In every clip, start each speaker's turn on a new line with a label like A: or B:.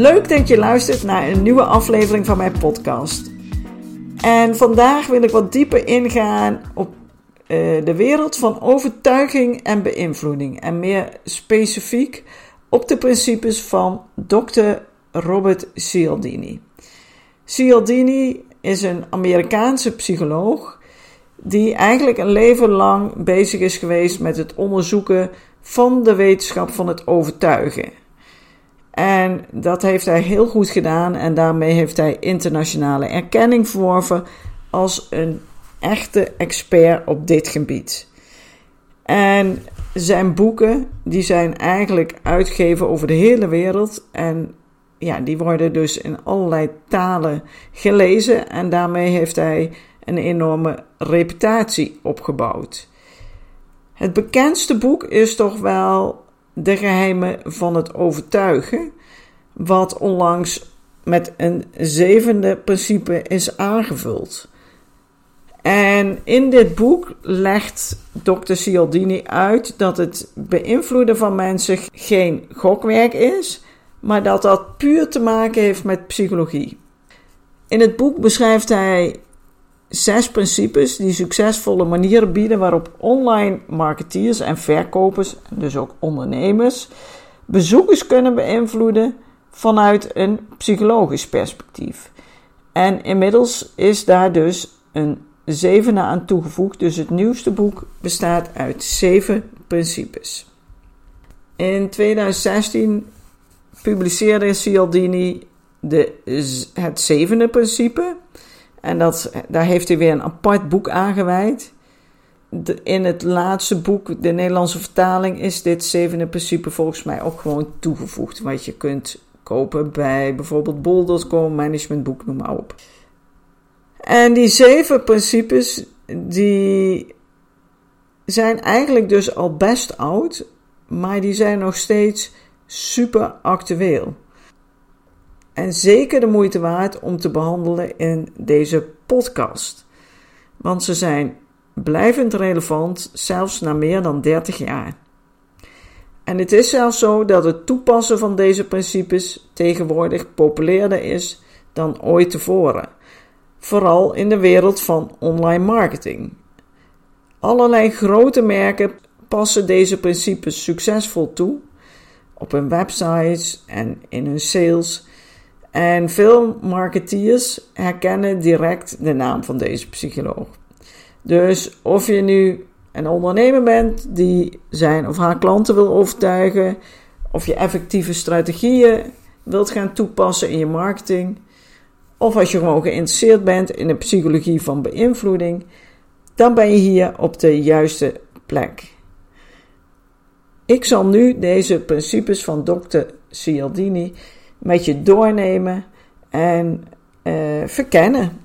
A: Leuk dat je luistert naar een nieuwe aflevering van mijn podcast. En vandaag wil ik wat dieper ingaan op uh, de wereld van overtuiging en beïnvloeding. En meer specifiek op de principes van Dr. Robert Cialdini. Cialdini is een Amerikaanse psycholoog die eigenlijk een leven lang bezig is geweest met het onderzoeken van de wetenschap van het overtuigen. En dat heeft hij heel goed gedaan en daarmee heeft hij internationale erkenning verworven als een echte expert op dit gebied. En zijn boeken, die zijn eigenlijk uitgegeven over de hele wereld en ja, die worden dus in allerlei talen gelezen en daarmee heeft hij een enorme reputatie opgebouwd. Het bekendste boek is toch wel De geheimen van het overtuigen, wat onlangs met een zevende principe is aangevuld. En in dit boek legt Dr. Cialdini uit dat het beïnvloeden van mensen geen gokwerk is, maar dat dat puur te maken heeft met psychologie. In het boek beschrijft hij zes principes die succesvolle manieren bieden waarop online marketeers en verkopers, dus ook ondernemers, bezoekers kunnen beïnvloeden vanuit een psychologisch perspectief. En inmiddels is daar dus een zevende aan toegevoegd, dus het nieuwste boek bestaat uit zeven principes. In 2016 publiceerde Cialdini de, het zevende principe. En dat, daar heeft hij weer een apart boek aan gewijd. in het laatste boek, de Nederlandse vertaling, is dit zevende principe volgens mij ook gewoon toegevoegd. Wat je kunt kopen bij bijvoorbeeld bol.com, managementboek, noem maar op. En die zeven principes, die zijn eigenlijk dus al best oud, maar die zijn nog steeds super actueel. En zeker de moeite waard om te behandelen in deze podcast. Want ze zijn blijvend relevant, zelfs na meer dan 30 jaar. En het is zelfs zo dat het toepassen van deze principes tegenwoordig populairder is dan ooit tevoren. Vooral in de wereld van online marketing. Allerlei grote merken passen deze principes succesvol toe op hun websites en in hun sales. En veel marketeers herkennen direct de naam van deze psycholoog. Dus of je nu een ondernemer bent die zijn of haar klanten wil overtuigen, of je effectieve strategieën wilt gaan toepassen in je marketing, of als je gewoon geïnteresseerd bent in de psychologie van beïnvloeding, dan ben je hier op de juiste plek. Ik zal nu deze principes van Dr. Cialdini met je doornemen en uh, verkennen.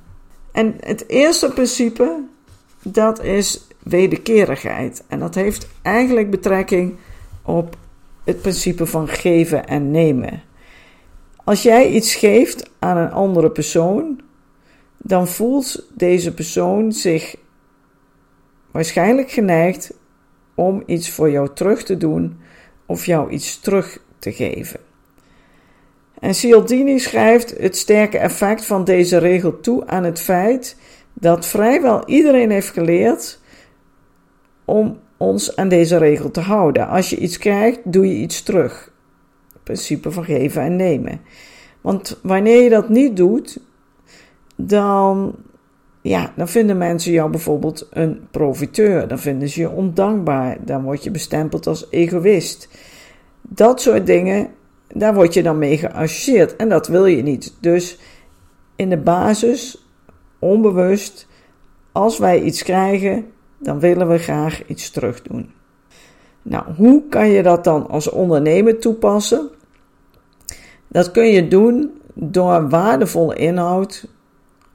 A: En het eerste principe, dat is wederkerigheid. En dat heeft eigenlijk betrekking op het principe van geven en nemen. Als jij iets geeft aan een andere persoon, dan voelt deze persoon zich waarschijnlijk geneigd om iets voor jou terug te doen of jou iets terug te geven. En Cialdini schrijft het sterke effect van deze regel toe aan het feit dat vrijwel iedereen heeft geleerd om ons aan deze regel te houden. Als je iets krijgt, doe je iets terug. Het principe van geven en nemen. Want wanneer je dat niet doet, dan, ja, dan vinden mensen jou bijvoorbeeld een profiteur. Dan vinden ze je ondankbaar. Dan word je bestempeld als egoïst. Dat soort dingen, daar word je dan mee geassocieerd. En dat wil je niet. Dus in de basis, onbewust, als wij iets krijgen, dan willen we graag iets terug doen. Nou, hoe kan je dat dan als ondernemer toepassen? Dat kun je doen door waardevolle inhoud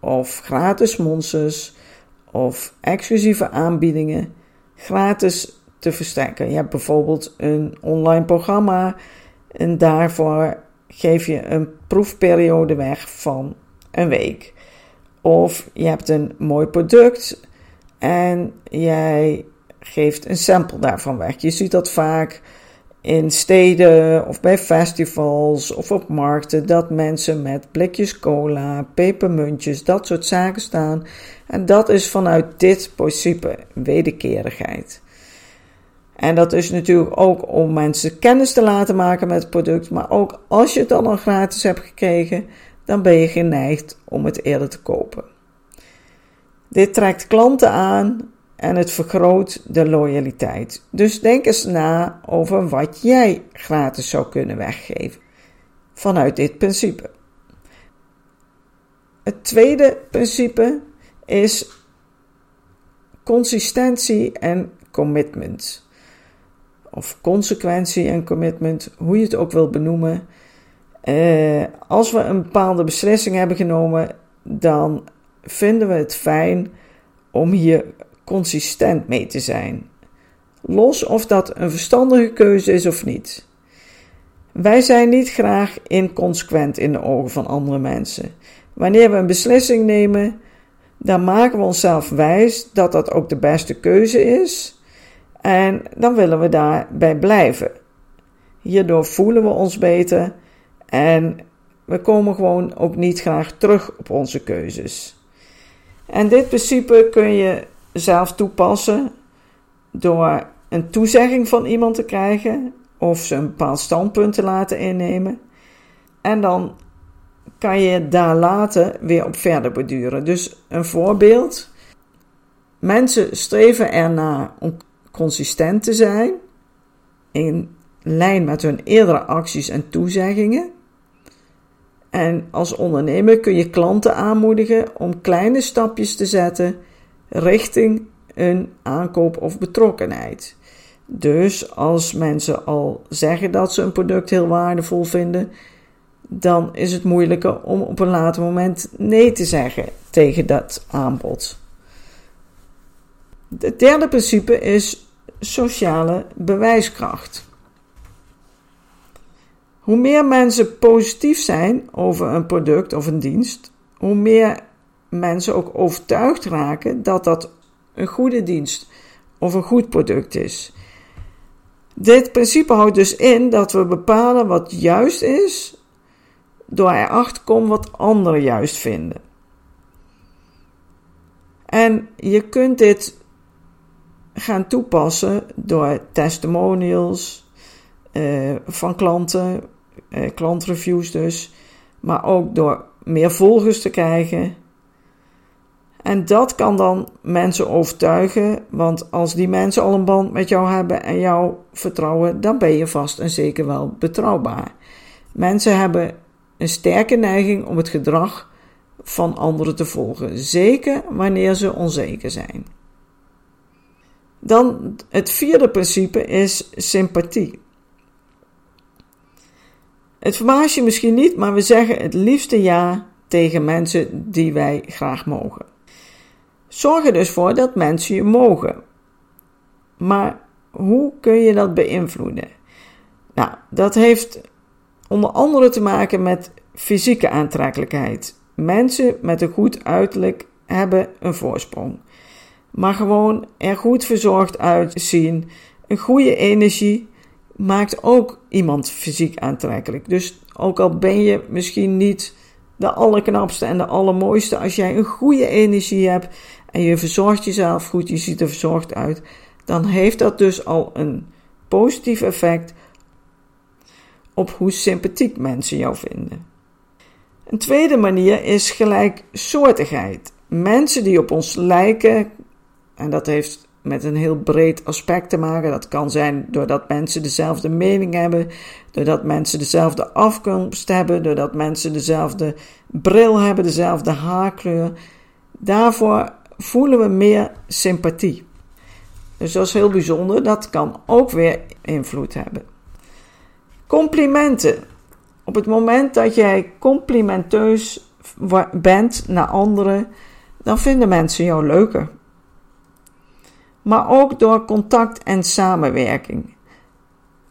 A: of gratis monsters of exclusieve aanbiedingen gratis te verstrekken. Je hebt bijvoorbeeld een online programma en daarvoor geef je een proefperiode weg van een week. Of je hebt een mooi product en jij geeft een sample daarvan weg. Je ziet dat vaak in steden of bij festivals of op markten dat mensen met blikjes cola, pepermuntjes, dat soort zaken staan. En dat is vanuit dit principe wederkerigheid. En dat is natuurlijk ook om mensen kennis te laten maken met het product, maar ook als je het dan al gratis hebt gekregen, dan ben je geneigd om het eerder te kopen. Dit trekt klanten aan en het vergroot de loyaliteit. Dus denk eens na over wat jij gratis zou kunnen weggeven vanuit dit principe. Het tweede principe is consistentie en commitment. Of consequentie en commitment, hoe je het ook wil benoemen. Eh, als we een bepaalde beslissing hebben genomen, dan vinden we het fijn om hier consistent mee te zijn. Los of dat een verstandige keuze is of niet. Wij zijn niet graag inconsequent in de ogen van andere mensen. Wanneer we een beslissing nemen, dan maken we onszelf wijs dat dat ook de beste keuze is. En dan willen we daarbij blijven. Hierdoor voelen we ons beter en we komen gewoon ook niet graag terug op onze keuzes. En dit principe kun je zelf toepassen door een toezegging van iemand te krijgen of ze een bepaald standpunt te laten innemen. En dan kan je daar later weer op verder beduren. Dus een voorbeeld. Mensen streven ernaar om consistent te zijn in lijn met hun eerdere acties en toezeggingen. En als ondernemer kun je klanten aanmoedigen om kleine stapjes te zetten richting een aankoop of betrokkenheid. Dus als mensen al zeggen dat ze een product heel waardevol vinden, dan is het moeilijker om op een later moment nee te zeggen tegen dat aanbod. Het derde principe is sociale bewijskracht. Hoe meer mensen positief zijn over een product of een dienst, hoe meer mensen ook overtuigd raken dat dat een goede dienst of een goed product is. Dit principe houdt dus in dat we bepalen wat juist is door erachter te komen wat anderen juist vinden. En je kunt dit gaan toepassen door testimonials uh, van klanten, uh, klantreviews dus, maar ook door meer volgers te krijgen. En dat kan dan mensen overtuigen, want als die mensen al een band met jou hebben en jou vertrouwen, dan ben je vast en zeker wel betrouwbaar. Mensen hebben een sterke neiging om het gedrag van anderen te volgen, zeker wanneer ze onzeker zijn. Dan het vierde principe is sympathie. Het verbaast je misschien niet, maar we zeggen het liefste ja tegen mensen die wij graag mogen. Zorg er dus voor dat mensen je mogen. Maar hoe kun je dat beïnvloeden? Nou, dat heeft onder andere te maken met fysieke aantrekkelijkheid. Mensen met een goed uiterlijk hebben een voorsprong. Maar gewoon er goed verzorgd uitzien, een goede energie maakt ook iemand fysiek aantrekkelijk. Dus ook al ben je misschien niet de allerknapste en de allermooiste, als jij een goede energie hebt en je verzorgt jezelf goed, je ziet er verzorgd uit, dan heeft dat dus al een positief effect op hoe sympathiek mensen jou vinden. Een tweede manier is gelijksoortigheid. Mensen die op ons lijken, en dat heeft met een heel breed aspect te maken. Dat kan zijn doordat mensen dezelfde mening hebben, doordat mensen dezelfde afkomst hebben, doordat mensen dezelfde bril hebben, dezelfde haarkleur. Daarvoor voelen we meer sympathie. Dus dat is heel bijzonder. Dat kan ook weer invloed hebben. Complimenten Op het moment dat jij complimenteus bent naar anderen, dan vinden mensen jou leuker. Maar ook door contact en samenwerking.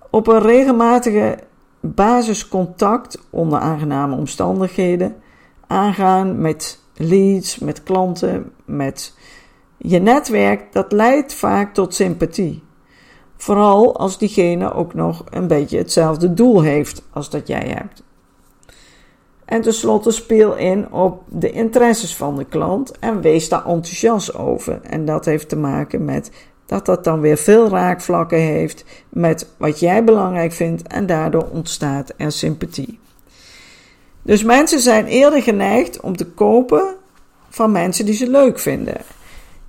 A: Op een regelmatige basiscontact onder aangename omstandigheden aangaan met leads, met klanten, met je netwerk, dat leidt vaak tot sympathie. Vooral als diegene ook nog een beetje hetzelfde doel heeft als dat jij hebt. En tenslotte speel in op de interesses van de klant en wees daar enthousiast over. En dat heeft te maken met dat dat dan weer veel raakvlakken heeft met wat jij belangrijk vindt en daardoor ontstaat er sympathie. Dus mensen zijn eerder geneigd om te kopen van mensen die ze leuk vinden,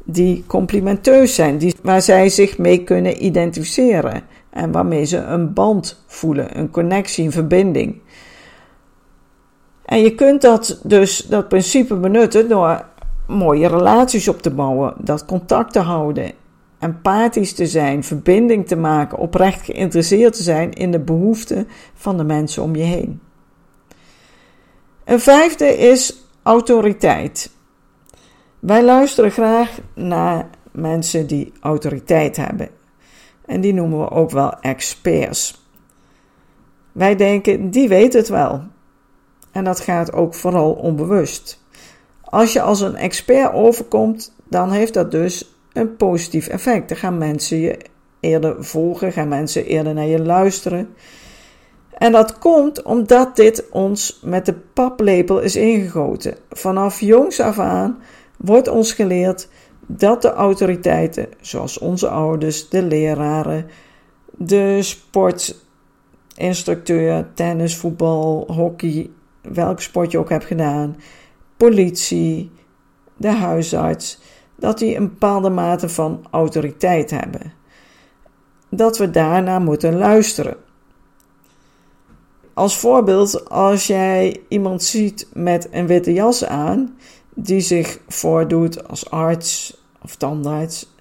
A: die complimenteus zijn, die, waar zij zich mee kunnen identificeren en waarmee ze een band voelen, een connectie, een verbinding. En je kunt dat dus, dat principe benutten door mooie relaties op te bouwen, dat contact te houden, empathisch te zijn, verbinding te maken, oprecht geïnteresseerd te zijn in de behoeften van de mensen om je heen. Een vijfde is autoriteit. Wij luisteren graag naar mensen die autoriteit hebben. En die noemen we ook wel experts. Wij denken, die weet het wel. En dat gaat ook vooral onbewust. Als je als een expert overkomt, dan heeft dat dus een positief effect. Dan gaan mensen je eerder volgen, gaan mensen eerder naar je luisteren. En dat komt omdat dit ons met de paplepel is ingegoten. Vanaf jongs af aan wordt ons geleerd dat de autoriteiten, zoals onze ouders, de leraren, de sportinstructeur, tennis, voetbal, hockey, welk sport je ook hebt gedaan, politie, de huisarts, dat die een bepaalde mate van autoriteit hebben. Dat we daarna moeten luisteren. Als voorbeeld, als jij iemand ziet met een witte jas aan, die zich voordoet als arts of tandarts,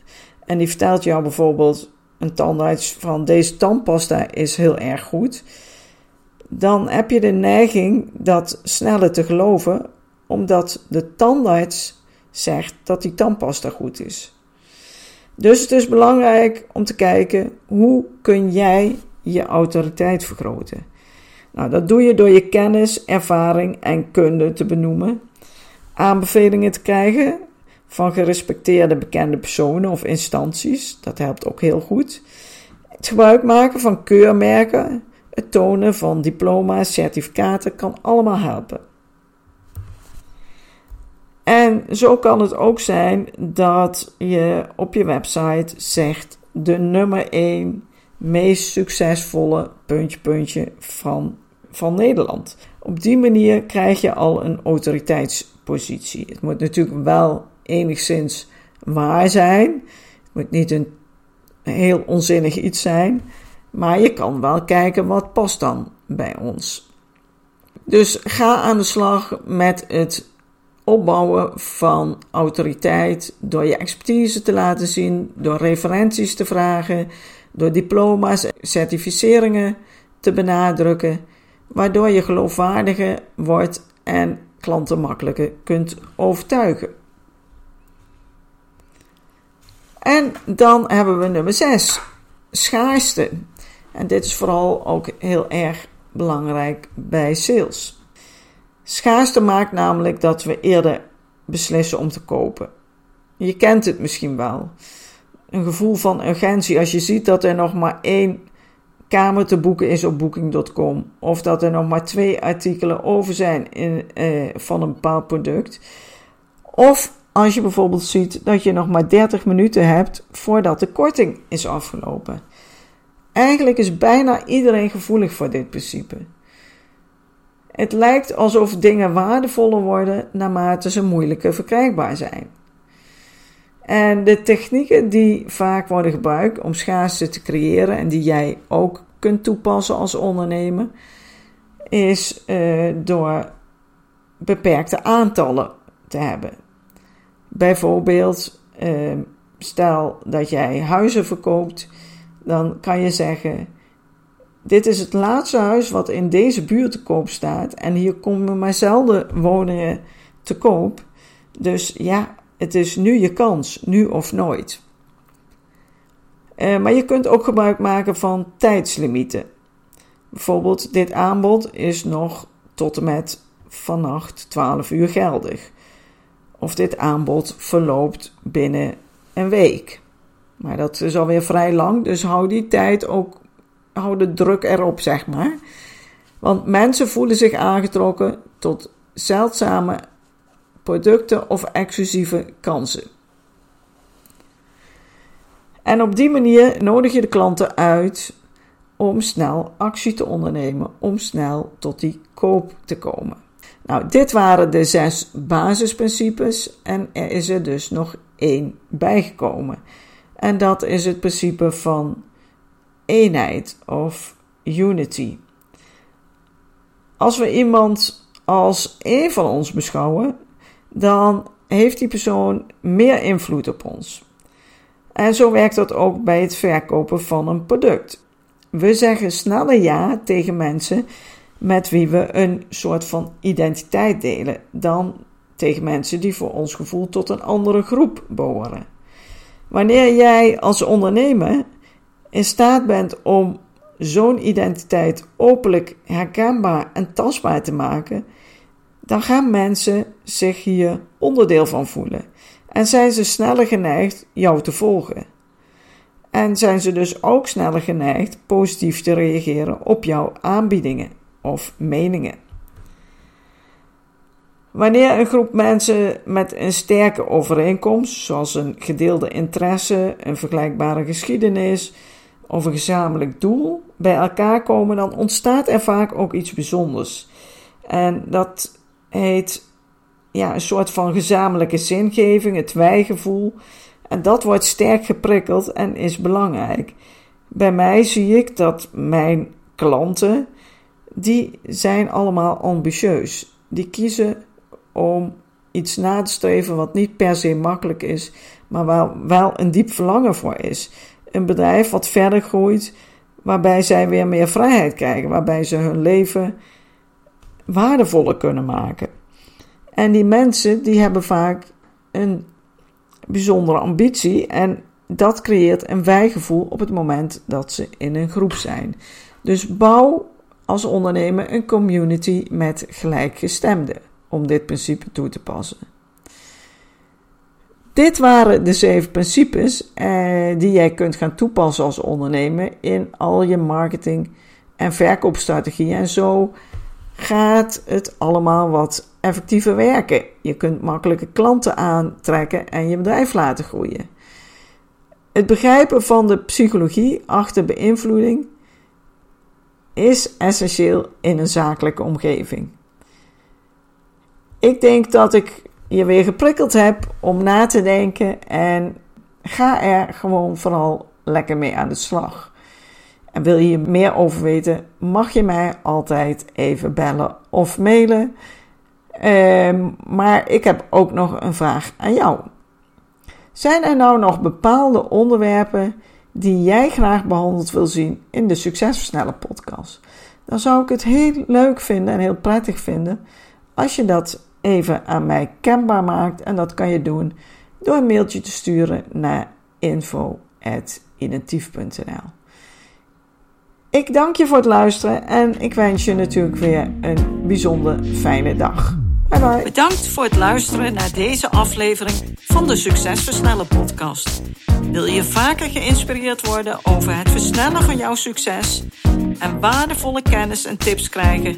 A: en die vertelt jou bijvoorbeeld een tandarts van deze tandpasta is heel erg goed, dan heb je de neiging dat sneller te geloven, omdat de tandarts zegt dat die tandpasta goed is. Dus het is belangrijk om te kijken hoe kun jij je autoriteit vergroten. Nou, dat doe je door je kennis, ervaring en kunde te benoemen, aanbevelingen te krijgen van gerespecteerde bekende personen of instanties, dat helpt ook heel goed. Het gebruik maken van keurmerken, het tonen van diploma's, certificaten kan allemaal helpen. En zo kan het ook zijn dat je op je website zegt de nummer 1 meest succesvolle puntje puntje van, van Nederland. Op die manier krijg je al een autoriteitspositie. Het moet natuurlijk wel enigszins waar zijn. Het moet niet een heel onzinnig iets zijn. Maar je kan wel kijken wat past dan bij ons. Dus ga aan de slag met het opbouwen van autoriteit door je expertise te laten zien, door referenties te vragen, door diploma's, certificeringen te benadrukken, waardoor je geloofwaardiger wordt en klanten makkelijker kunt overtuigen. En dan hebben we nummer 6, schaarste. En dit is vooral ook heel erg belangrijk bij sales. Schaarste maakt namelijk dat we eerder beslissen om te kopen. Je kent het misschien wel. Een gevoel van urgentie als je ziet dat er nog maar één kamer te boeken is op booking.com of dat er nog maar twee artikelen over zijn in, eh, van een bepaald product. Of als je bijvoorbeeld ziet dat je nog maar 30 minuten hebt voordat de korting is afgelopen. Eigenlijk is bijna iedereen gevoelig voor dit principe. Het lijkt alsof dingen waardevoller worden naarmate ze moeilijker verkrijgbaar zijn. En de technieken die vaak worden gebruikt om schaarste te creëren en die jij ook kunt toepassen als ondernemer, is uh, door beperkte aantallen te hebben. Bijvoorbeeld, uh, stel dat jij huizen verkoopt dan kan je zeggen: dit is het laatste huis wat in deze buurt te koop staat. En hier komen maar zelden woningen te koop. Dus ja, het is nu je kans, nu of nooit. Uh, maar je kunt ook gebruik maken van tijdslimieten. Bijvoorbeeld, dit aanbod is nog tot en met vannacht 12 uur geldig. Of dit aanbod verloopt binnen een week. Maar dat is alweer vrij lang, dus hou die tijd ook, hou de druk erop, zeg maar. Want mensen voelen zich aangetrokken tot zeldzame producten of exclusieve kansen. En op die manier nodig je de klanten uit om snel actie te ondernemen, om snel tot die koop te komen. Nou, dit waren de zes basisprincipes en er is er dus nog één bijgekomen. En dat is het principe van eenheid of unity. Als we iemand als één van ons beschouwen, dan heeft die persoon meer invloed op ons. En zo werkt dat ook bij het verkopen van een product. We zeggen sneller ja tegen mensen met wie we een soort van identiteit delen dan tegen mensen die voor ons gevoel tot een andere groep behoren. Wanneer jij als ondernemer in staat bent om zo'n identiteit openlijk herkenbaar en tastbaar te maken, dan gaan mensen zich hier onderdeel van voelen en zijn ze sneller geneigd jou te volgen. En zijn ze dus ook sneller geneigd positief te reageren op jouw aanbiedingen of meningen. Wanneer een groep mensen met een sterke overeenkomst, zoals een gedeelde interesse, een vergelijkbare geschiedenis of een gezamenlijk doel, bij elkaar komen, dan ontstaat er vaak ook iets bijzonders. En dat heet ja, een soort van gezamenlijke zingeving, het wijgevoel. En dat wordt sterk geprikkeld en is belangrijk. Bij mij zie ik dat mijn klanten, die zijn allemaal ambitieus. Die kiezen om iets na te streven wat niet per se makkelijk is, maar waar wel een diep verlangen voor is. Een bedrijf wat verder groeit, waarbij zij weer meer vrijheid krijgen, waarbij ze hun leven waardevoller kunnen maken. En die mensen die hebben vaak een bijzondere ambitie en dat creëert een wijgevoel op het moment dat ze in een groep zijn. Dus bouw als ondernemer een community met gelijkgestemden om dit principe toe te passen. Dit waren de zeven principes eh, die jij kunt gaan toepassen als ondernemer in al je marketing en verkoopstrategieën. En zo gaat het allemaal wat effectiever werken. Je kunt makkelijke klanten aantrekken en je bedrijf laten groeien. Het begrijpen van de psychologie achter beïnvloeding is essentieel in een zakelijke omgeving. Ik denk dat ik je weer geprikkeld heb om na te denken en ga er gewoon vooral lekker mee aan de slag. En wil je hier meer over weten, mag je mij altijd even bellen of mailen. Um, maar ik heb ook nog een vraag aan jou. Zijn er nou nog bepaalde onderwerpen die jij graag behandeld wil zien in de Succesversneller podcast? Dan zou ik het heel leuk vinden en heel prettig vinden als je dat even aan mij kenbaar maakt. En dat kan je doen door een mailtje te sturen naar info.identief.nl. Ik dank je voor het luisteren en ik wens je natuurlijk weer een bijzonder fijne dag. Bye bye.
B: Bedankt voor het luisteren naar deze aflevering van de Succesversnellen podcast. Wil je vaker geïnspireerd worden over het versnellen van jouw succes en waardevolle kennis en tips krijgen